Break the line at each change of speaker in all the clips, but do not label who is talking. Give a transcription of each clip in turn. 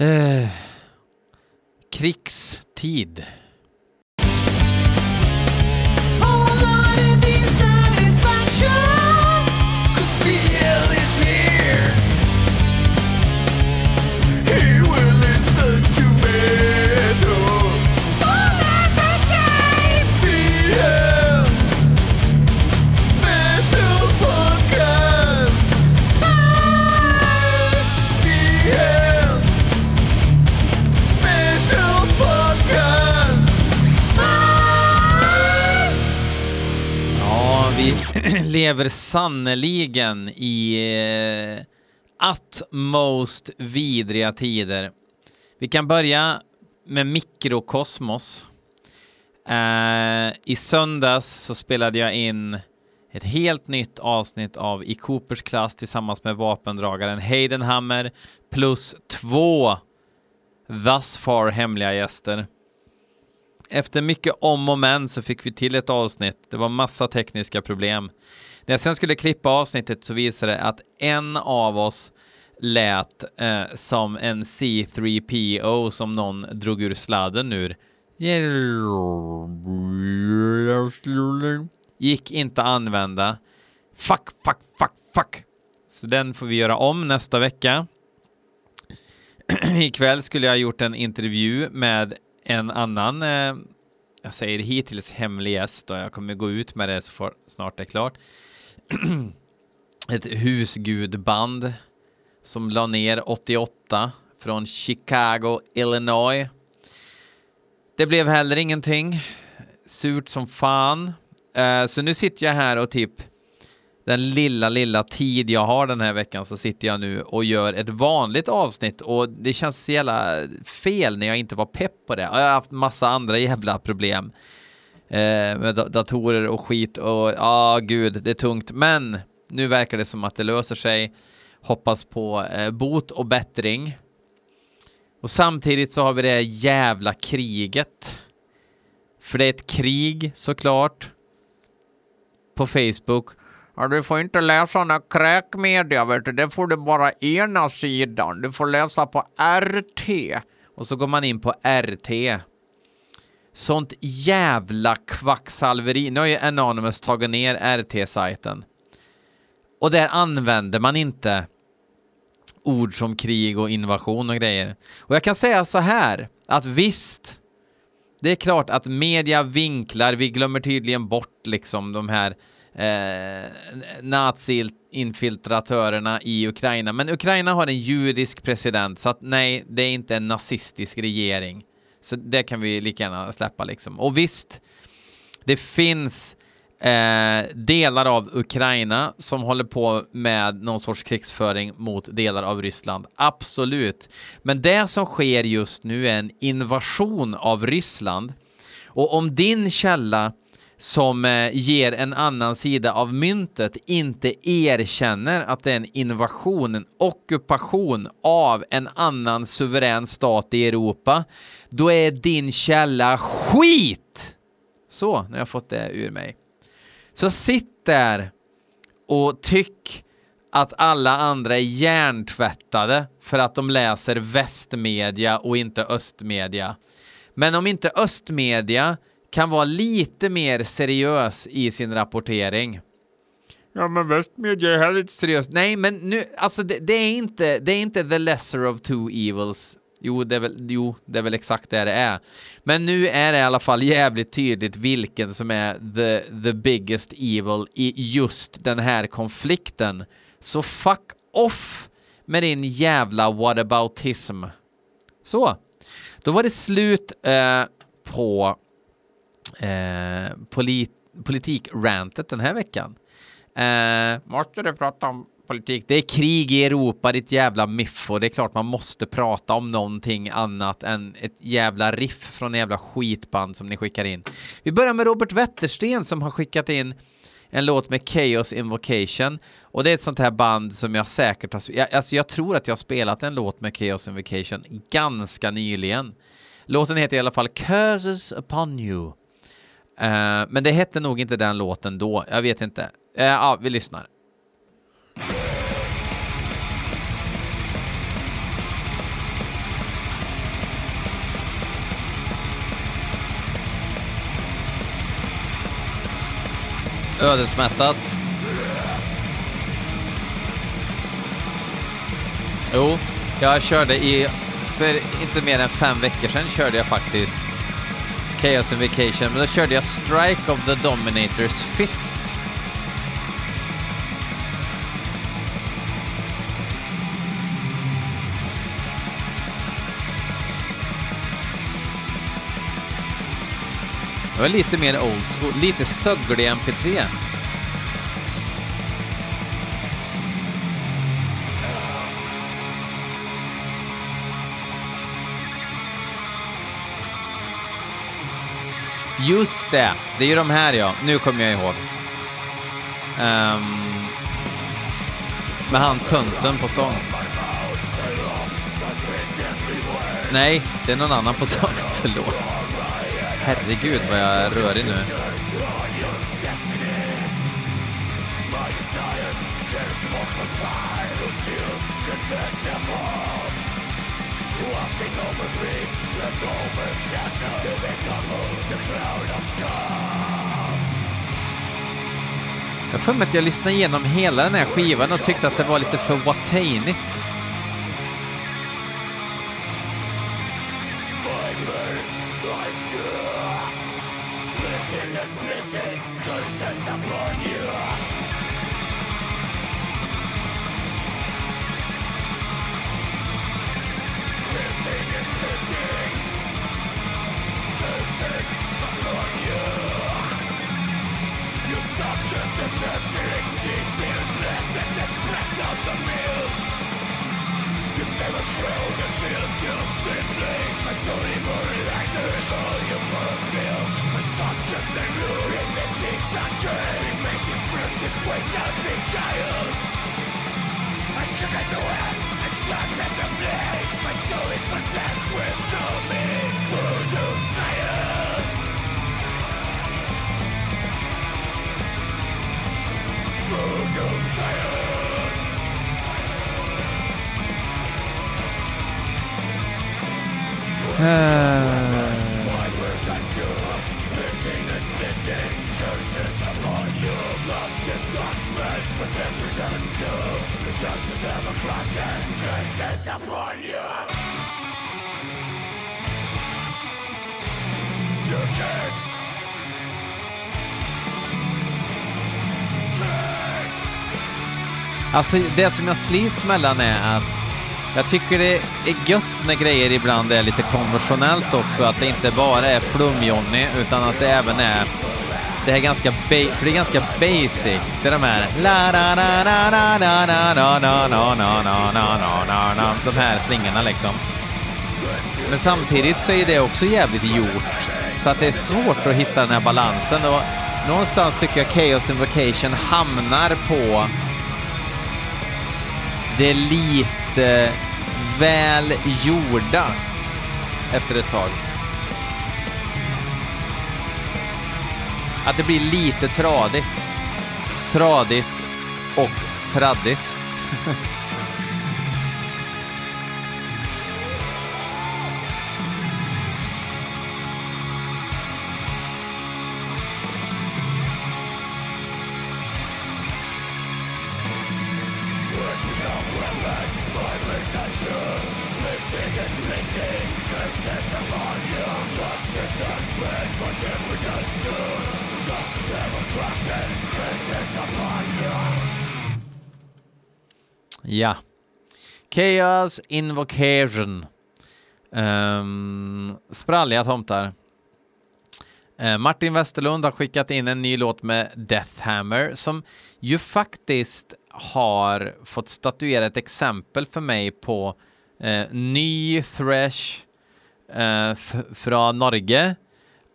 Eh, krigstid. Lever sannoliken i eh, utmost vidriga tider. Vi kan börja med mikrokosmos. Eh, I söndags så spelade jag in ett helt nytt avsnitt av I Coopers klass tillsammans med vapendragaren Heidenhammer plus två thus far hemliga gäster. Efter mycket om och men så fick vi till ett avsnitt. Det var massa tekniska problem. När jag sen skulle klippa avsnittet så visade det att en av oss lät eh, som en C3PO som någon drog ur sladden ur. Gick inte att använda. Fuck, fuck, fuck, fuck. Så den får vi göra om nästa vecka. Ikväll skulle jag ha gjort en intervju med en annan, eh, jag säger hittills hemlig gäst och jag kommer gå ut med det så får, snart det är klart. Ett husgudband som la ner 88 från Chicago, Illinois. Det blev heller ingenting. Surt som fan. Eh, så nu sitter jag här och typ den lilla, lilla tid jag har den här veckan så sitter jag nu och gör ett vanligt avsnitt och det känns så jävla fel när jag inte var pepp på det. Jag har haft massa andra jävla problem med da- datorer och skit och ja, gud, det är tungt. Men nu verkar det som att det löser sig. Hoppas på eh, bot och bättring. Och samtidigt så har vi det jävla kriget. För det är ett krig såklart. På Facebook. Ja, du får inte läsa några kräkmedia, vet du. Det får du bara ena sidan. Du får läsa på RT. Och så går man in på RT. Sånt jävla kvacksalveri. Nu har ju Anonymous tagit ner RT-sajten. Och där använder man inte ord som krig och invasion och grejer. Och jag kan säga så här, att visst, det är klart att media vinklar, vi glömmer tydligen bort liksom de här eh, nazi-infiltratörerna i Ukraina. Men Ukraina har en judisk president, så att nej, det är inte en nazistisk regering. Så det kan vi lika gärna släppa liksom. Och visst, det finns eh, delar av Ukraina som håller på med någon sorts krigsföring mot delar av Ryssland. Absolut. Men det som sker just nu är en invasion av Ryssland. Och om din källa som eh, ger en annan sida av myntet inte erkänner att det är en invasion, en ockupation av en annan suverän stat i Europa, då är din källa skit! Så, nu har jag fått det ur mig. Så sitt där och tyck att alla andra är hjärntvättade för att de läser västmedia och inte östmedia. Men om inte östmedia kan vara lite mer seriös i sin rapportering.
Ja, men västmedia är härligt.
Seriöst, nej men nu, alltså det, det, är inte, det är inte the lesser of two evils. Jo det, är väl, jo, det är väl exakt det det är. Men nu är det i alla fall jävligt tydligt vilken som är the, the biggest evil i just den här konflikten. Så fuck off med din jävla whataboutism. Så, då var det slut eh, på eh, polit, politikrantet den här veckan. Eh, måste du prata om politik? Det är krig i Europa, ditt jävla miffo. Det är klart man måste prata om någonting annat än ett jävla riff från en jävla skitband som ni skickar in. Vi börjar med Robert Wettersten som har skickat in en låt med Chaos Invocation och det är ett sånt här band som jag säkert har... Jag, alltså jag tror att jag har spelat en låt med Chaos Invocation ganska nyligen. Låten heter i alla fall Curses upon you. Eh, men det hette nog inte den låten då. Jag vet inte. Eh, ja, vi lyssnar. ödesmättat. Jo, jag körde i, för inte mer än fem veckor sedan körde jag faktiskt Chaos and Vacation, men då körde jag Strike of the Dominators Fist. Det var lite mer old school, lite sögglig MP3. Just det, det är ju de här ja. Nu kommer jag ihåg. Um, med han tönten på sång. Nej, det är någon annan på sång. Förlåt. Herregud vad jag är rörig nu. Jag har för mig att jag lyssnade igenom hela den här skivan och tyckte att det var lite för watainigt. Alltså det som jag slits mellan är att jag tycker det är gött när grejer ibland är lite konventionellt också, att det inte bara är flum-Johnny utan att det även är det här är ganska, för det är ganska basic. Det är de här... De här slingorna liksom. Men samtidigt så är det också jävligt gjort. Så att det är svårt att hitta den här balansen. Och någonstans tycker jag Chaos Invocation hamnar på det lite väl gjorda efter ett tag. Att det blir lite tradigt. Tradigt och traddigt. Chaos Invocation. Um, spralliga tomtar. Uh, Martin Westerlund har skickat in en ny låt med Death Hammer som ju faktiskt har fått statuera ett exempel för mig på uh, ny thrash uh, eh, från Norge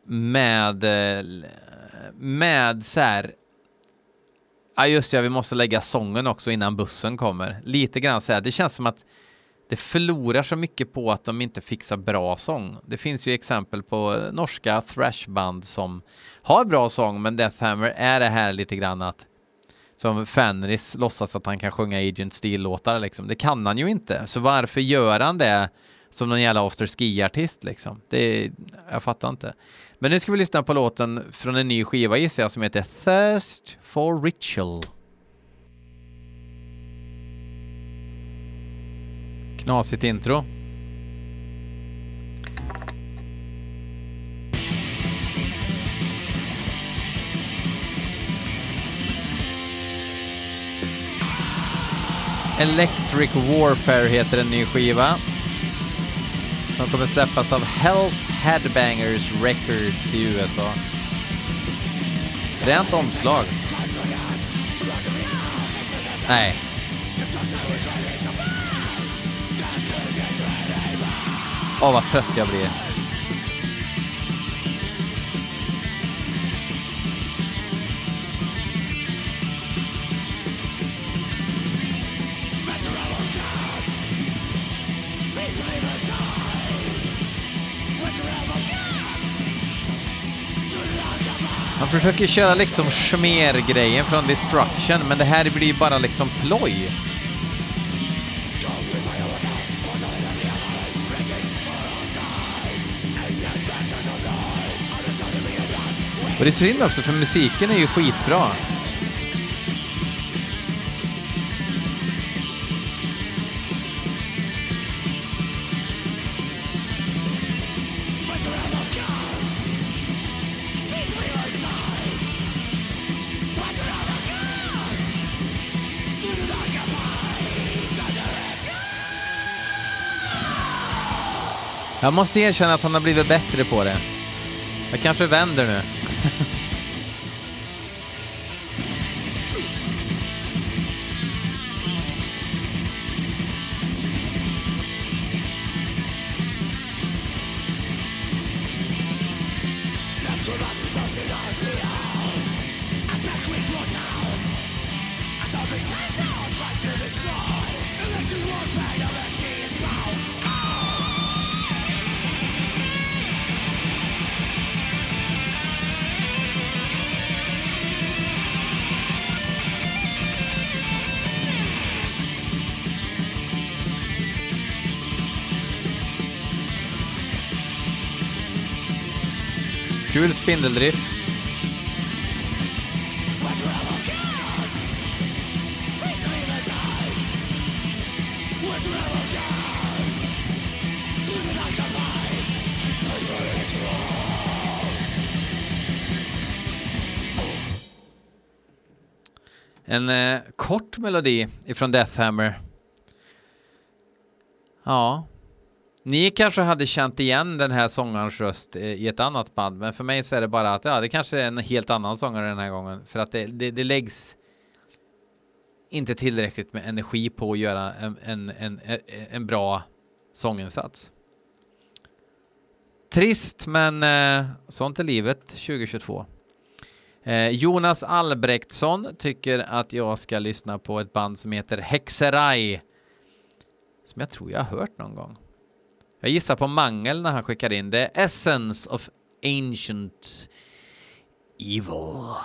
med, med så här Ja just ja, vi måste lägga sången också innan bussen kommer. Lite grann så här, det känns som att det förlorar så mycket på att de inte fixar bra sång. Det finns ju exempel på norska thrashband som har bra sång, men Deathhammer är det här lite grann att som Fenris låtsas att han kan sjunga Agent Steel-låtar liksom. Det kan han ju inte, så varför gör han det som någon jävla after ski-artist liksom. Det, jag fattar inte. Men nu ska vi lyssna på låten från en ny skiva gissar jag som heter Thirst for Ritual. Knasigt intro. Electric Warfare heter en ny skiva. Som kommer släppas av Hells Headbangers Records i USA. Fränt omslag. Nej. Åh, vad trött jag blir. Han försöker köra liksom schmer-grejen från Destruction, men det här blir ju bara liksom ploj. Och det är synd också, för musiken är ju skitbra. Jag måste erkänna att han har blivit bättre på det. Jag kanske vänder nu. Spindeldrift. En eh, kort melodi ifrån Deathhammer. Ja, ni kanske hade känt igen den här sångarens röst i ett annat band, men för mig så är det bara att ja, det kanske är en helt annan sångare den här gången för att det, det, det läggs inte tillräckligt med energi på att göra en, en, en, en bra sånginsats. Trist, men eh, sånt är livet 2022. Eh, Jonas Albrektsson tycker att jag ska lyssna på ett band som heter Hexeraj. Som jag tror jag har hört någon gång. Jag gissar på mangel när han skickar in det. Essence of Ancient Evil.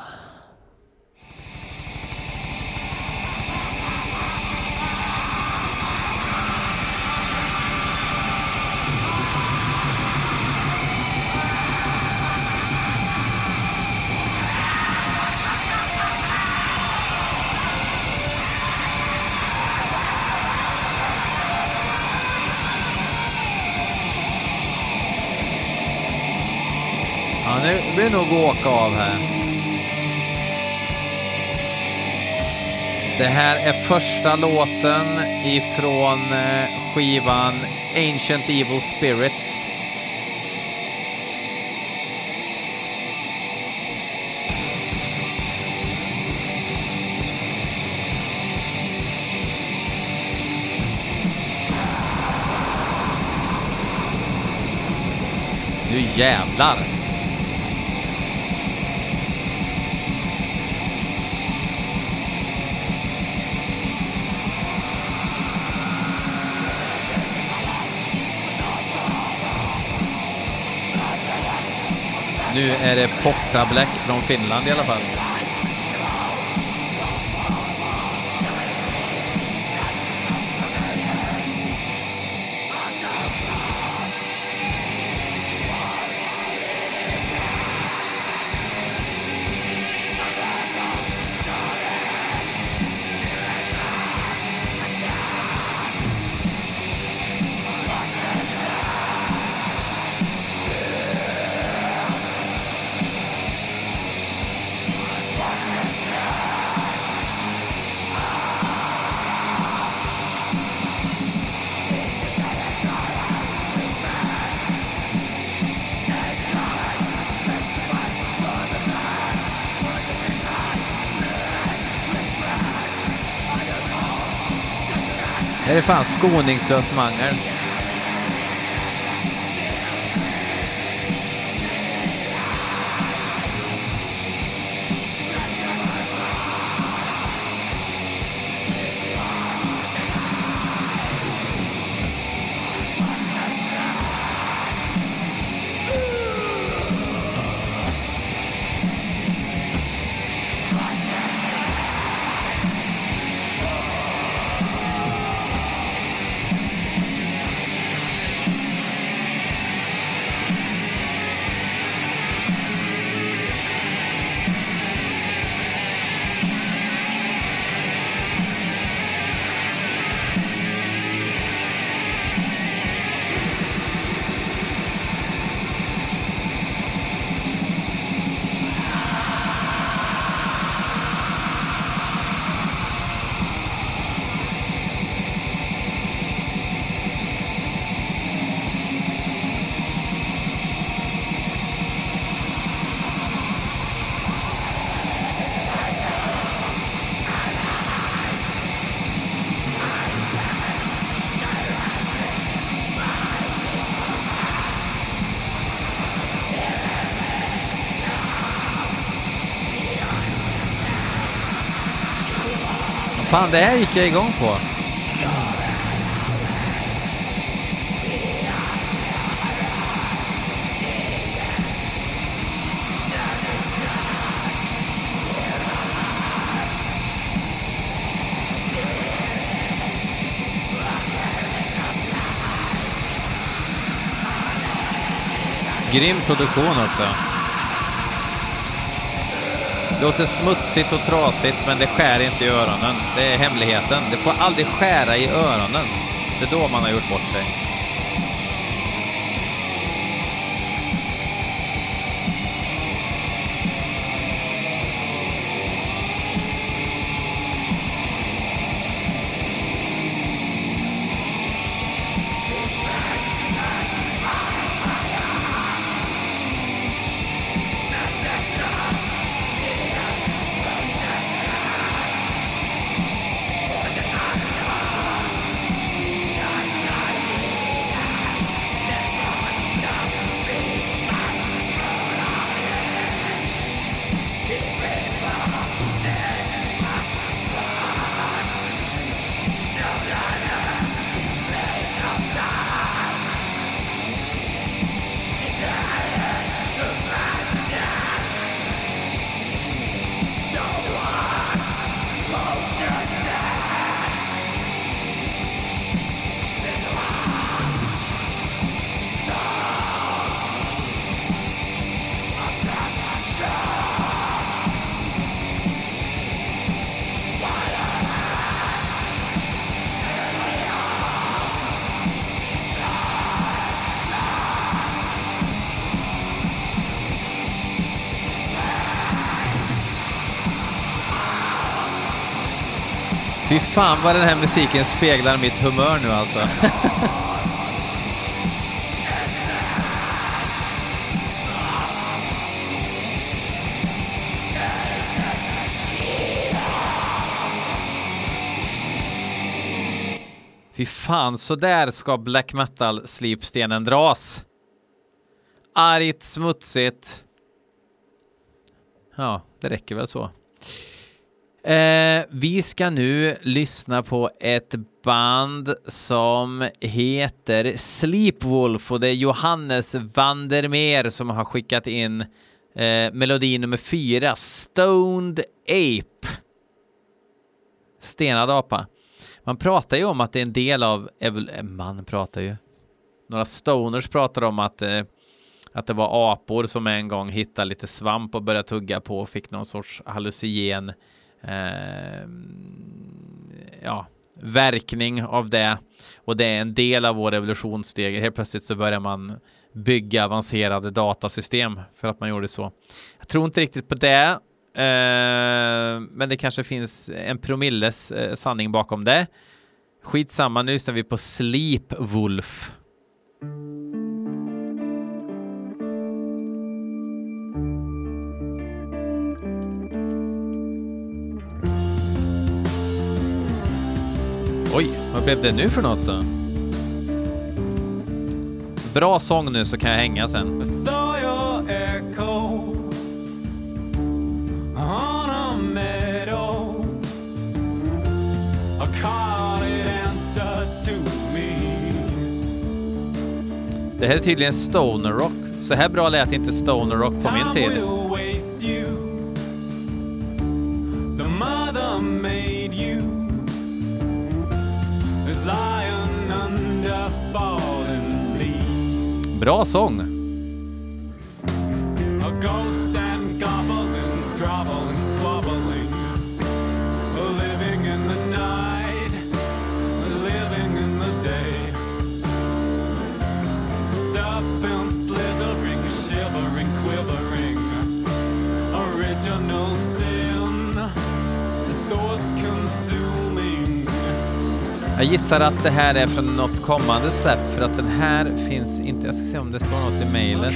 Nu blir det nog åka av här. Det här är första låten ifrån eh, skivan Ancient Evil Spirits. Nu jävlar! Nu är det Porta Black från Finland i alla fall. Är fan skoningslöst mangel. Fan, det här gick jag igång på. Grym produktion också. Låter smutsigt och trasigt, men det skär inte i öronen. Det är hemligheten. Det får aldrig skära i öronen. Det är då man har gjort bort sig. Fan vad den här musiken speglar mitt humör nu alltså. Fy fan, så där ska black metal-slipstenen dras. Argt, smutsigt. Ja, det räcker väl så. Eh, vi ska nu lyssna på ett band som heter Sleepwolf och det är Johannes Vandermeer som har skickat in eh, melodi nummer fyra, Stoned Ape. Stenad apa. Man pratar ju om att det är en del av, eh, man pratar ju, några stoners pratar om att, eh, att det var apor som en gång hittade lite svamp och började tugga på och fick någon sorts hallucinogen eh, ja, verkning av det. Och det är en del av vår evolutionssteg. Helt plötsligt så börjar man bygga avancerade datasystem för att man gjorde så. Jag tror inte riktigt på det, eh, men det kanske finns en promilles eh, sanning bakom det. Skitsamma, nu lyssnar vi på Sleep Wolf. Oj, Vad blev det nu för något då? Bra sång nu så kan jag hänga sen. Det här är tydligen stoner rock. Så här bra lät inte stoner rock på min tid. Bra sång. Jag gissar att det här är från något kommande släpp för att den här finns inte. Jag ska se om det står något i mejlet.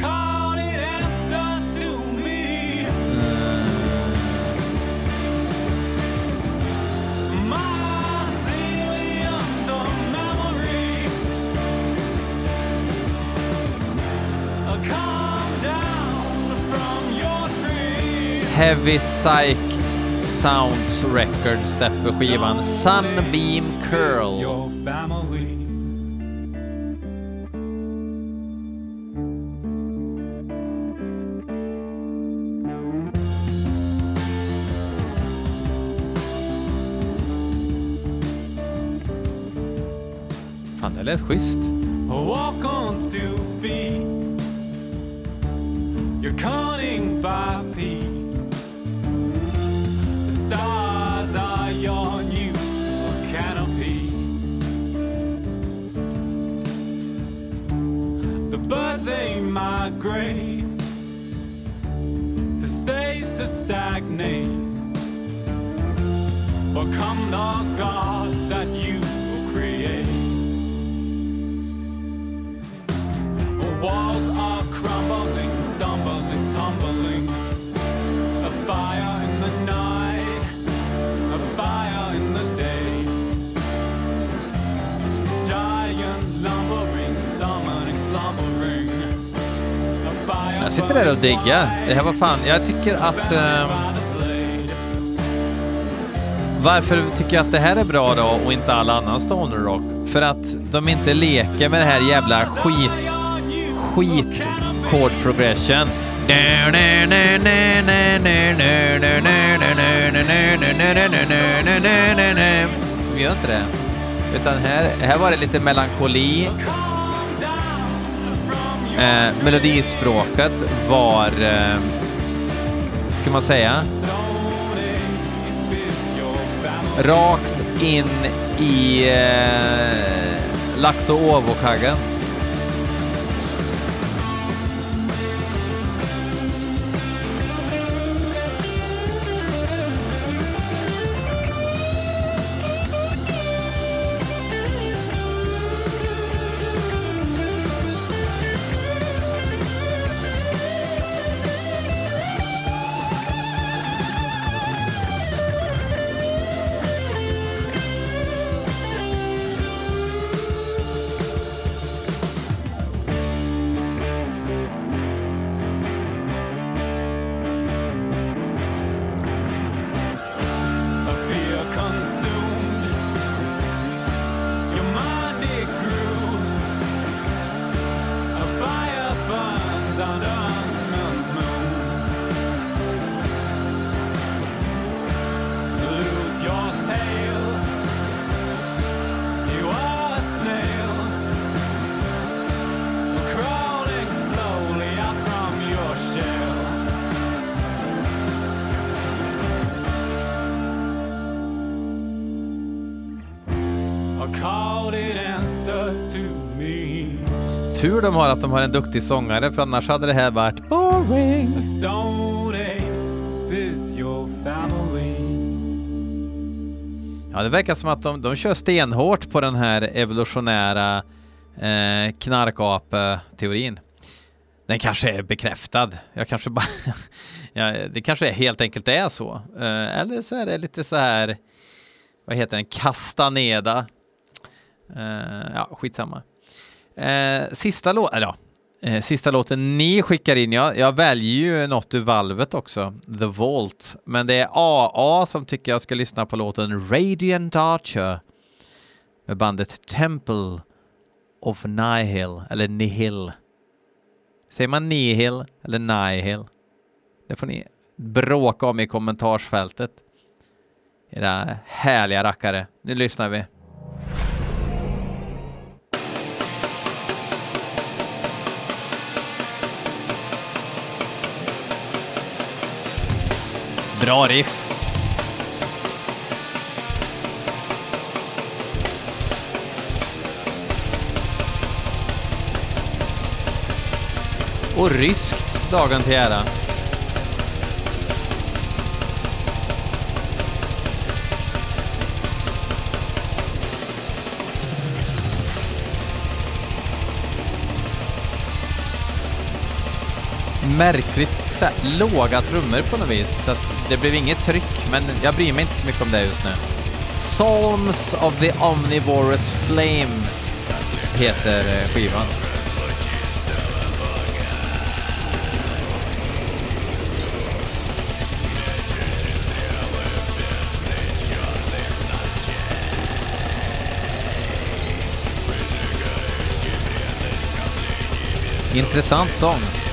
Heavy Psych Sounds Records släpper skivan Sunbeam Curl. Fan, det lät schysst.
Walk on two feet. You're by Pete. Stars are your new canopy. The birds they migrate to stays to stagnate. Become the gods that you create. Walls
sitter där och diggar. Det här var fan, jag tycker att...
Eh,
varför tycker jag att det här är bra då och inte all annan stoner rock? För att de inte leker med det här jävla skit... skit chord progression. Vi gör inte det. Utan här, här var det lite melankoli. Eh, melodispråket var, eh, ska man säga, rakt in i eh, Lacto Ovo-kaggen. De har att de har en duktig sångare för annars hade det här varit boring. Ja, det verkar som att de, de kör stenhårt på den här evolutionära eh, knarkap-teorin. Den kanske är bekräftad. Jag kanske bara... ja, det kanske helt enkelt är så. Eh, eller så är det lite så här... Vad heter den? Castaneda. Eh, ja, skitsamma. Eh, sista, lå eller, ja, eh, sista låten ni skickar in, jag, jag väljer ju något ur valvet också, The Vault, men det är AA som tycker jag ska lyssna på låten Radiant Archer med bandet Temple of Nihil, eller Nihil. Säger man Nihil eller Nihil? Det får ni bråka om i kommentarsfältet. Era härliga rackare. Nu lyssnar vi. Bra riff. Och ryskt dagen till ära. Märkligt så här, låga trummor på något vis, så att det blev inget tryck, men jag bryr mig inte så mycket om det just nu. Psalms of the Omnivorous Flame heter eh, skivan. Intressant sång.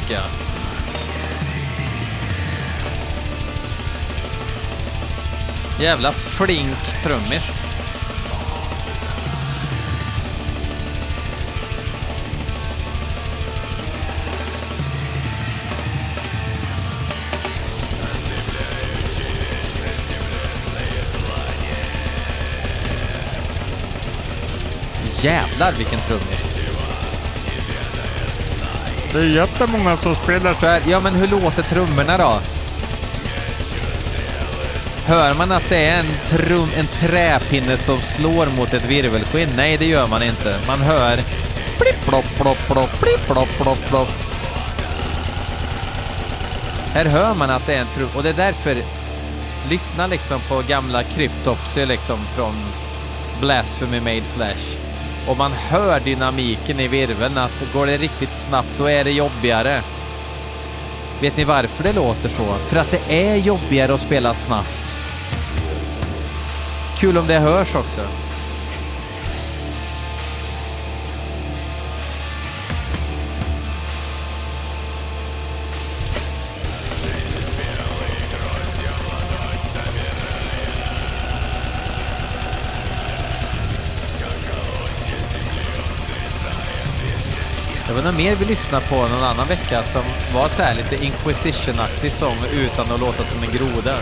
Tycker jag. Jävla flink trummis. Jävlar vilken trummis.
Det är jättemånga som spelar
Så här, ja men hur låter trummorna då? Hör man att det är en, trum, en träpinne som slår mot ett virvelskinn? Nej, det gör man inte. Man hör plipp, plopp, plopp, plopp, plipp, plopp, plopp, plopp. Här hör man att det är en trum... Och det är därför... Lyssna liksom på gamla Cryptopsy liksom från Blasphemy Made Flash. Och man hör dynamiken i virveln att går det riktigt snabbt då är det jobbigare. Vet ni varför det låter så? För att det är jobbigare att spela snabbt. Kul om det hörs också. Något mer vi lyssnade på någon annan vecka som var så här lite Inquisition-aktig sång utan att låta som en groda.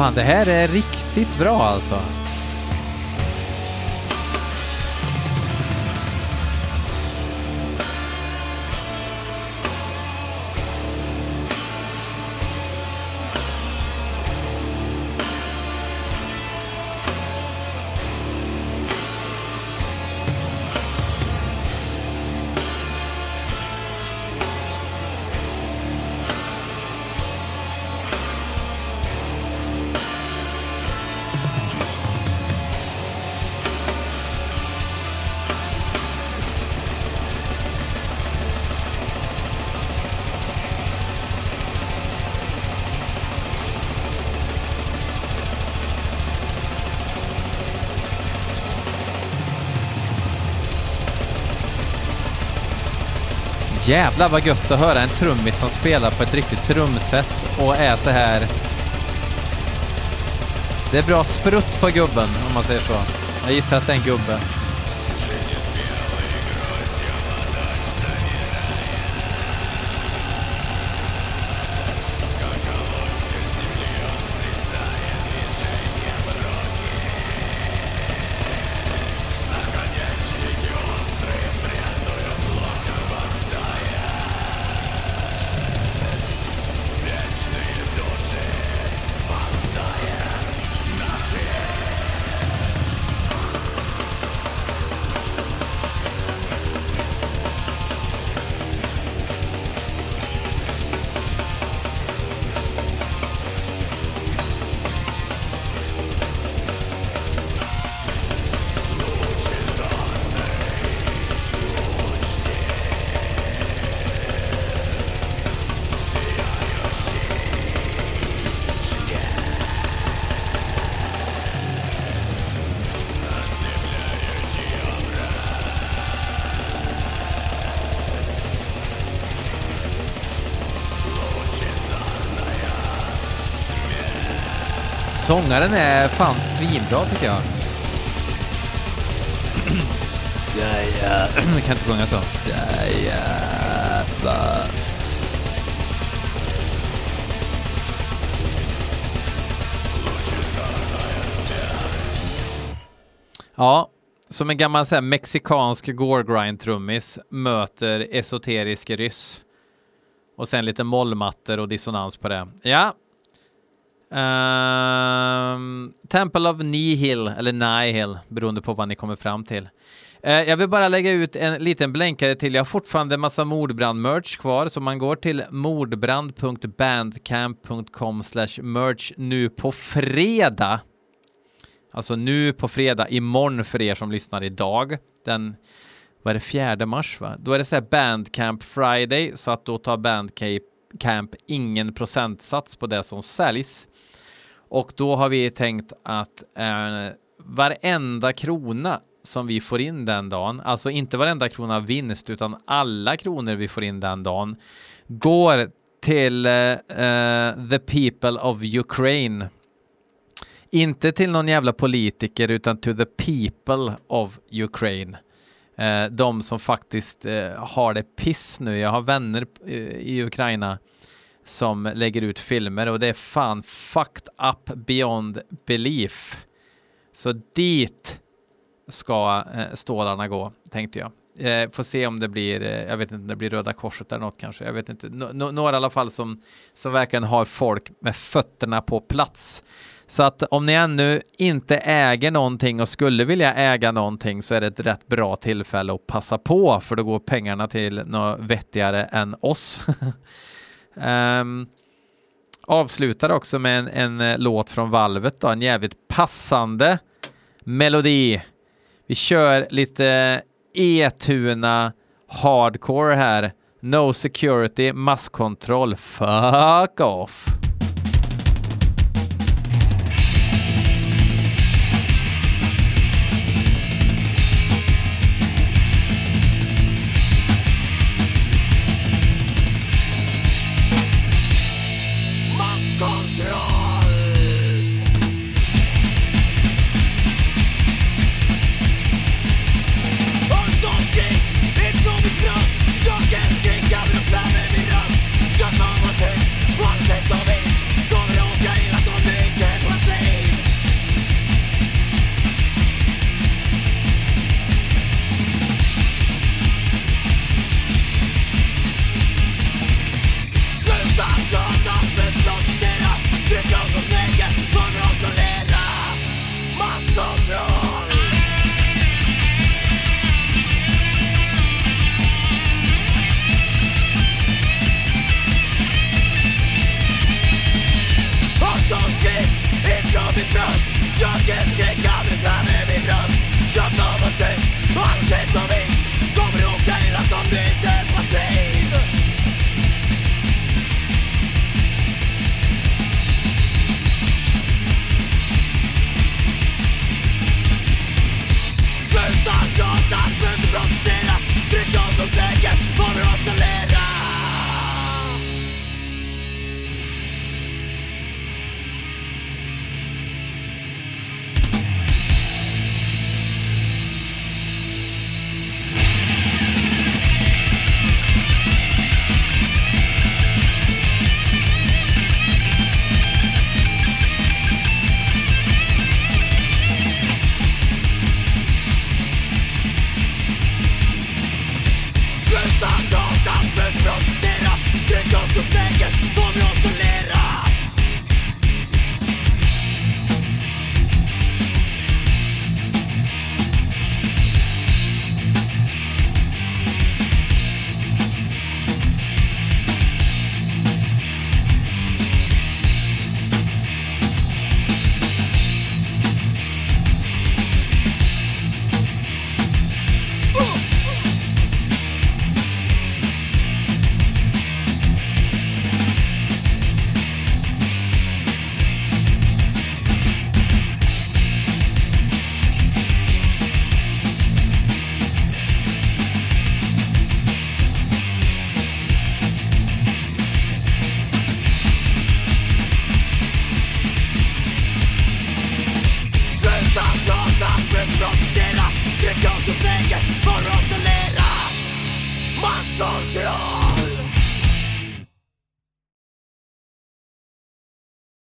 Fan, det här är riktigt bra alltså. Jävlar vad gött att höra en trummis som spelar på ett riktigt trumset och är så här. Det är bra sprutt på gubben om man säger så. Jag gissar att det är en gubbe. Sångaren är fan svinbra tycker jag. Ja, ja. Jag kan inte sjunga så. Ja, som en gammal så här, mexikansk gore-grind-trummis möter esoterisk ryss. Och sen lite mollmattor och dissonans på det. Ja. Ehm, Temple of Nihil, eller Nihil, beroende på vad ni kommer fram till. Uh, jag vill bara lägga ut en liten blänkare till. Jag har fortfarande massa mordbrand-merch kvar, så man går till mordbrand.bandcamp.com merch nu på fredag. Alltså nu på fredag, imorgon för er som lyssnar idag. Den, vad är det, fjärde mars va? Då är det så här Bandcamp Friday, så att då tar Bandcamp ingen procentsats på det som säljs. Och då har vi tänkt att eh, varenda krona som vi får in den dagen, alltså inte varenda krona vinst, utan alla kronor vi får in den dagen, går till eh, eh, the people of Ukraine. Inte till någon jävla politiker, utan to the people of Ukraine. Eh, de som faktiskt eh, har det piss nu. Jag har vänner eh, i Ukraina som lägger ut filmer och det är fan fucked up beyond belief. Så dit ska eh, stålarna gå, tänkte jag. Eh, får se om det blir, eh, jag vet inte, det blir Röda Korset eller något kanske. Jag vet inte. Några i alla fall som, som verkligen har folk med fötterna på plats. Så att om ni ännu inte äger någonting och skulle vilja äga någonting så är det ett rätt bra tillfälle att passa på för då går pengarna till något vettigare än oss. Ehm, um, avslutar också med en, en eh, låt från Valvet då, en jävligt passande melodi. Vi kör lite E-tuna hardcore här. No security, masskontroll, fuck off.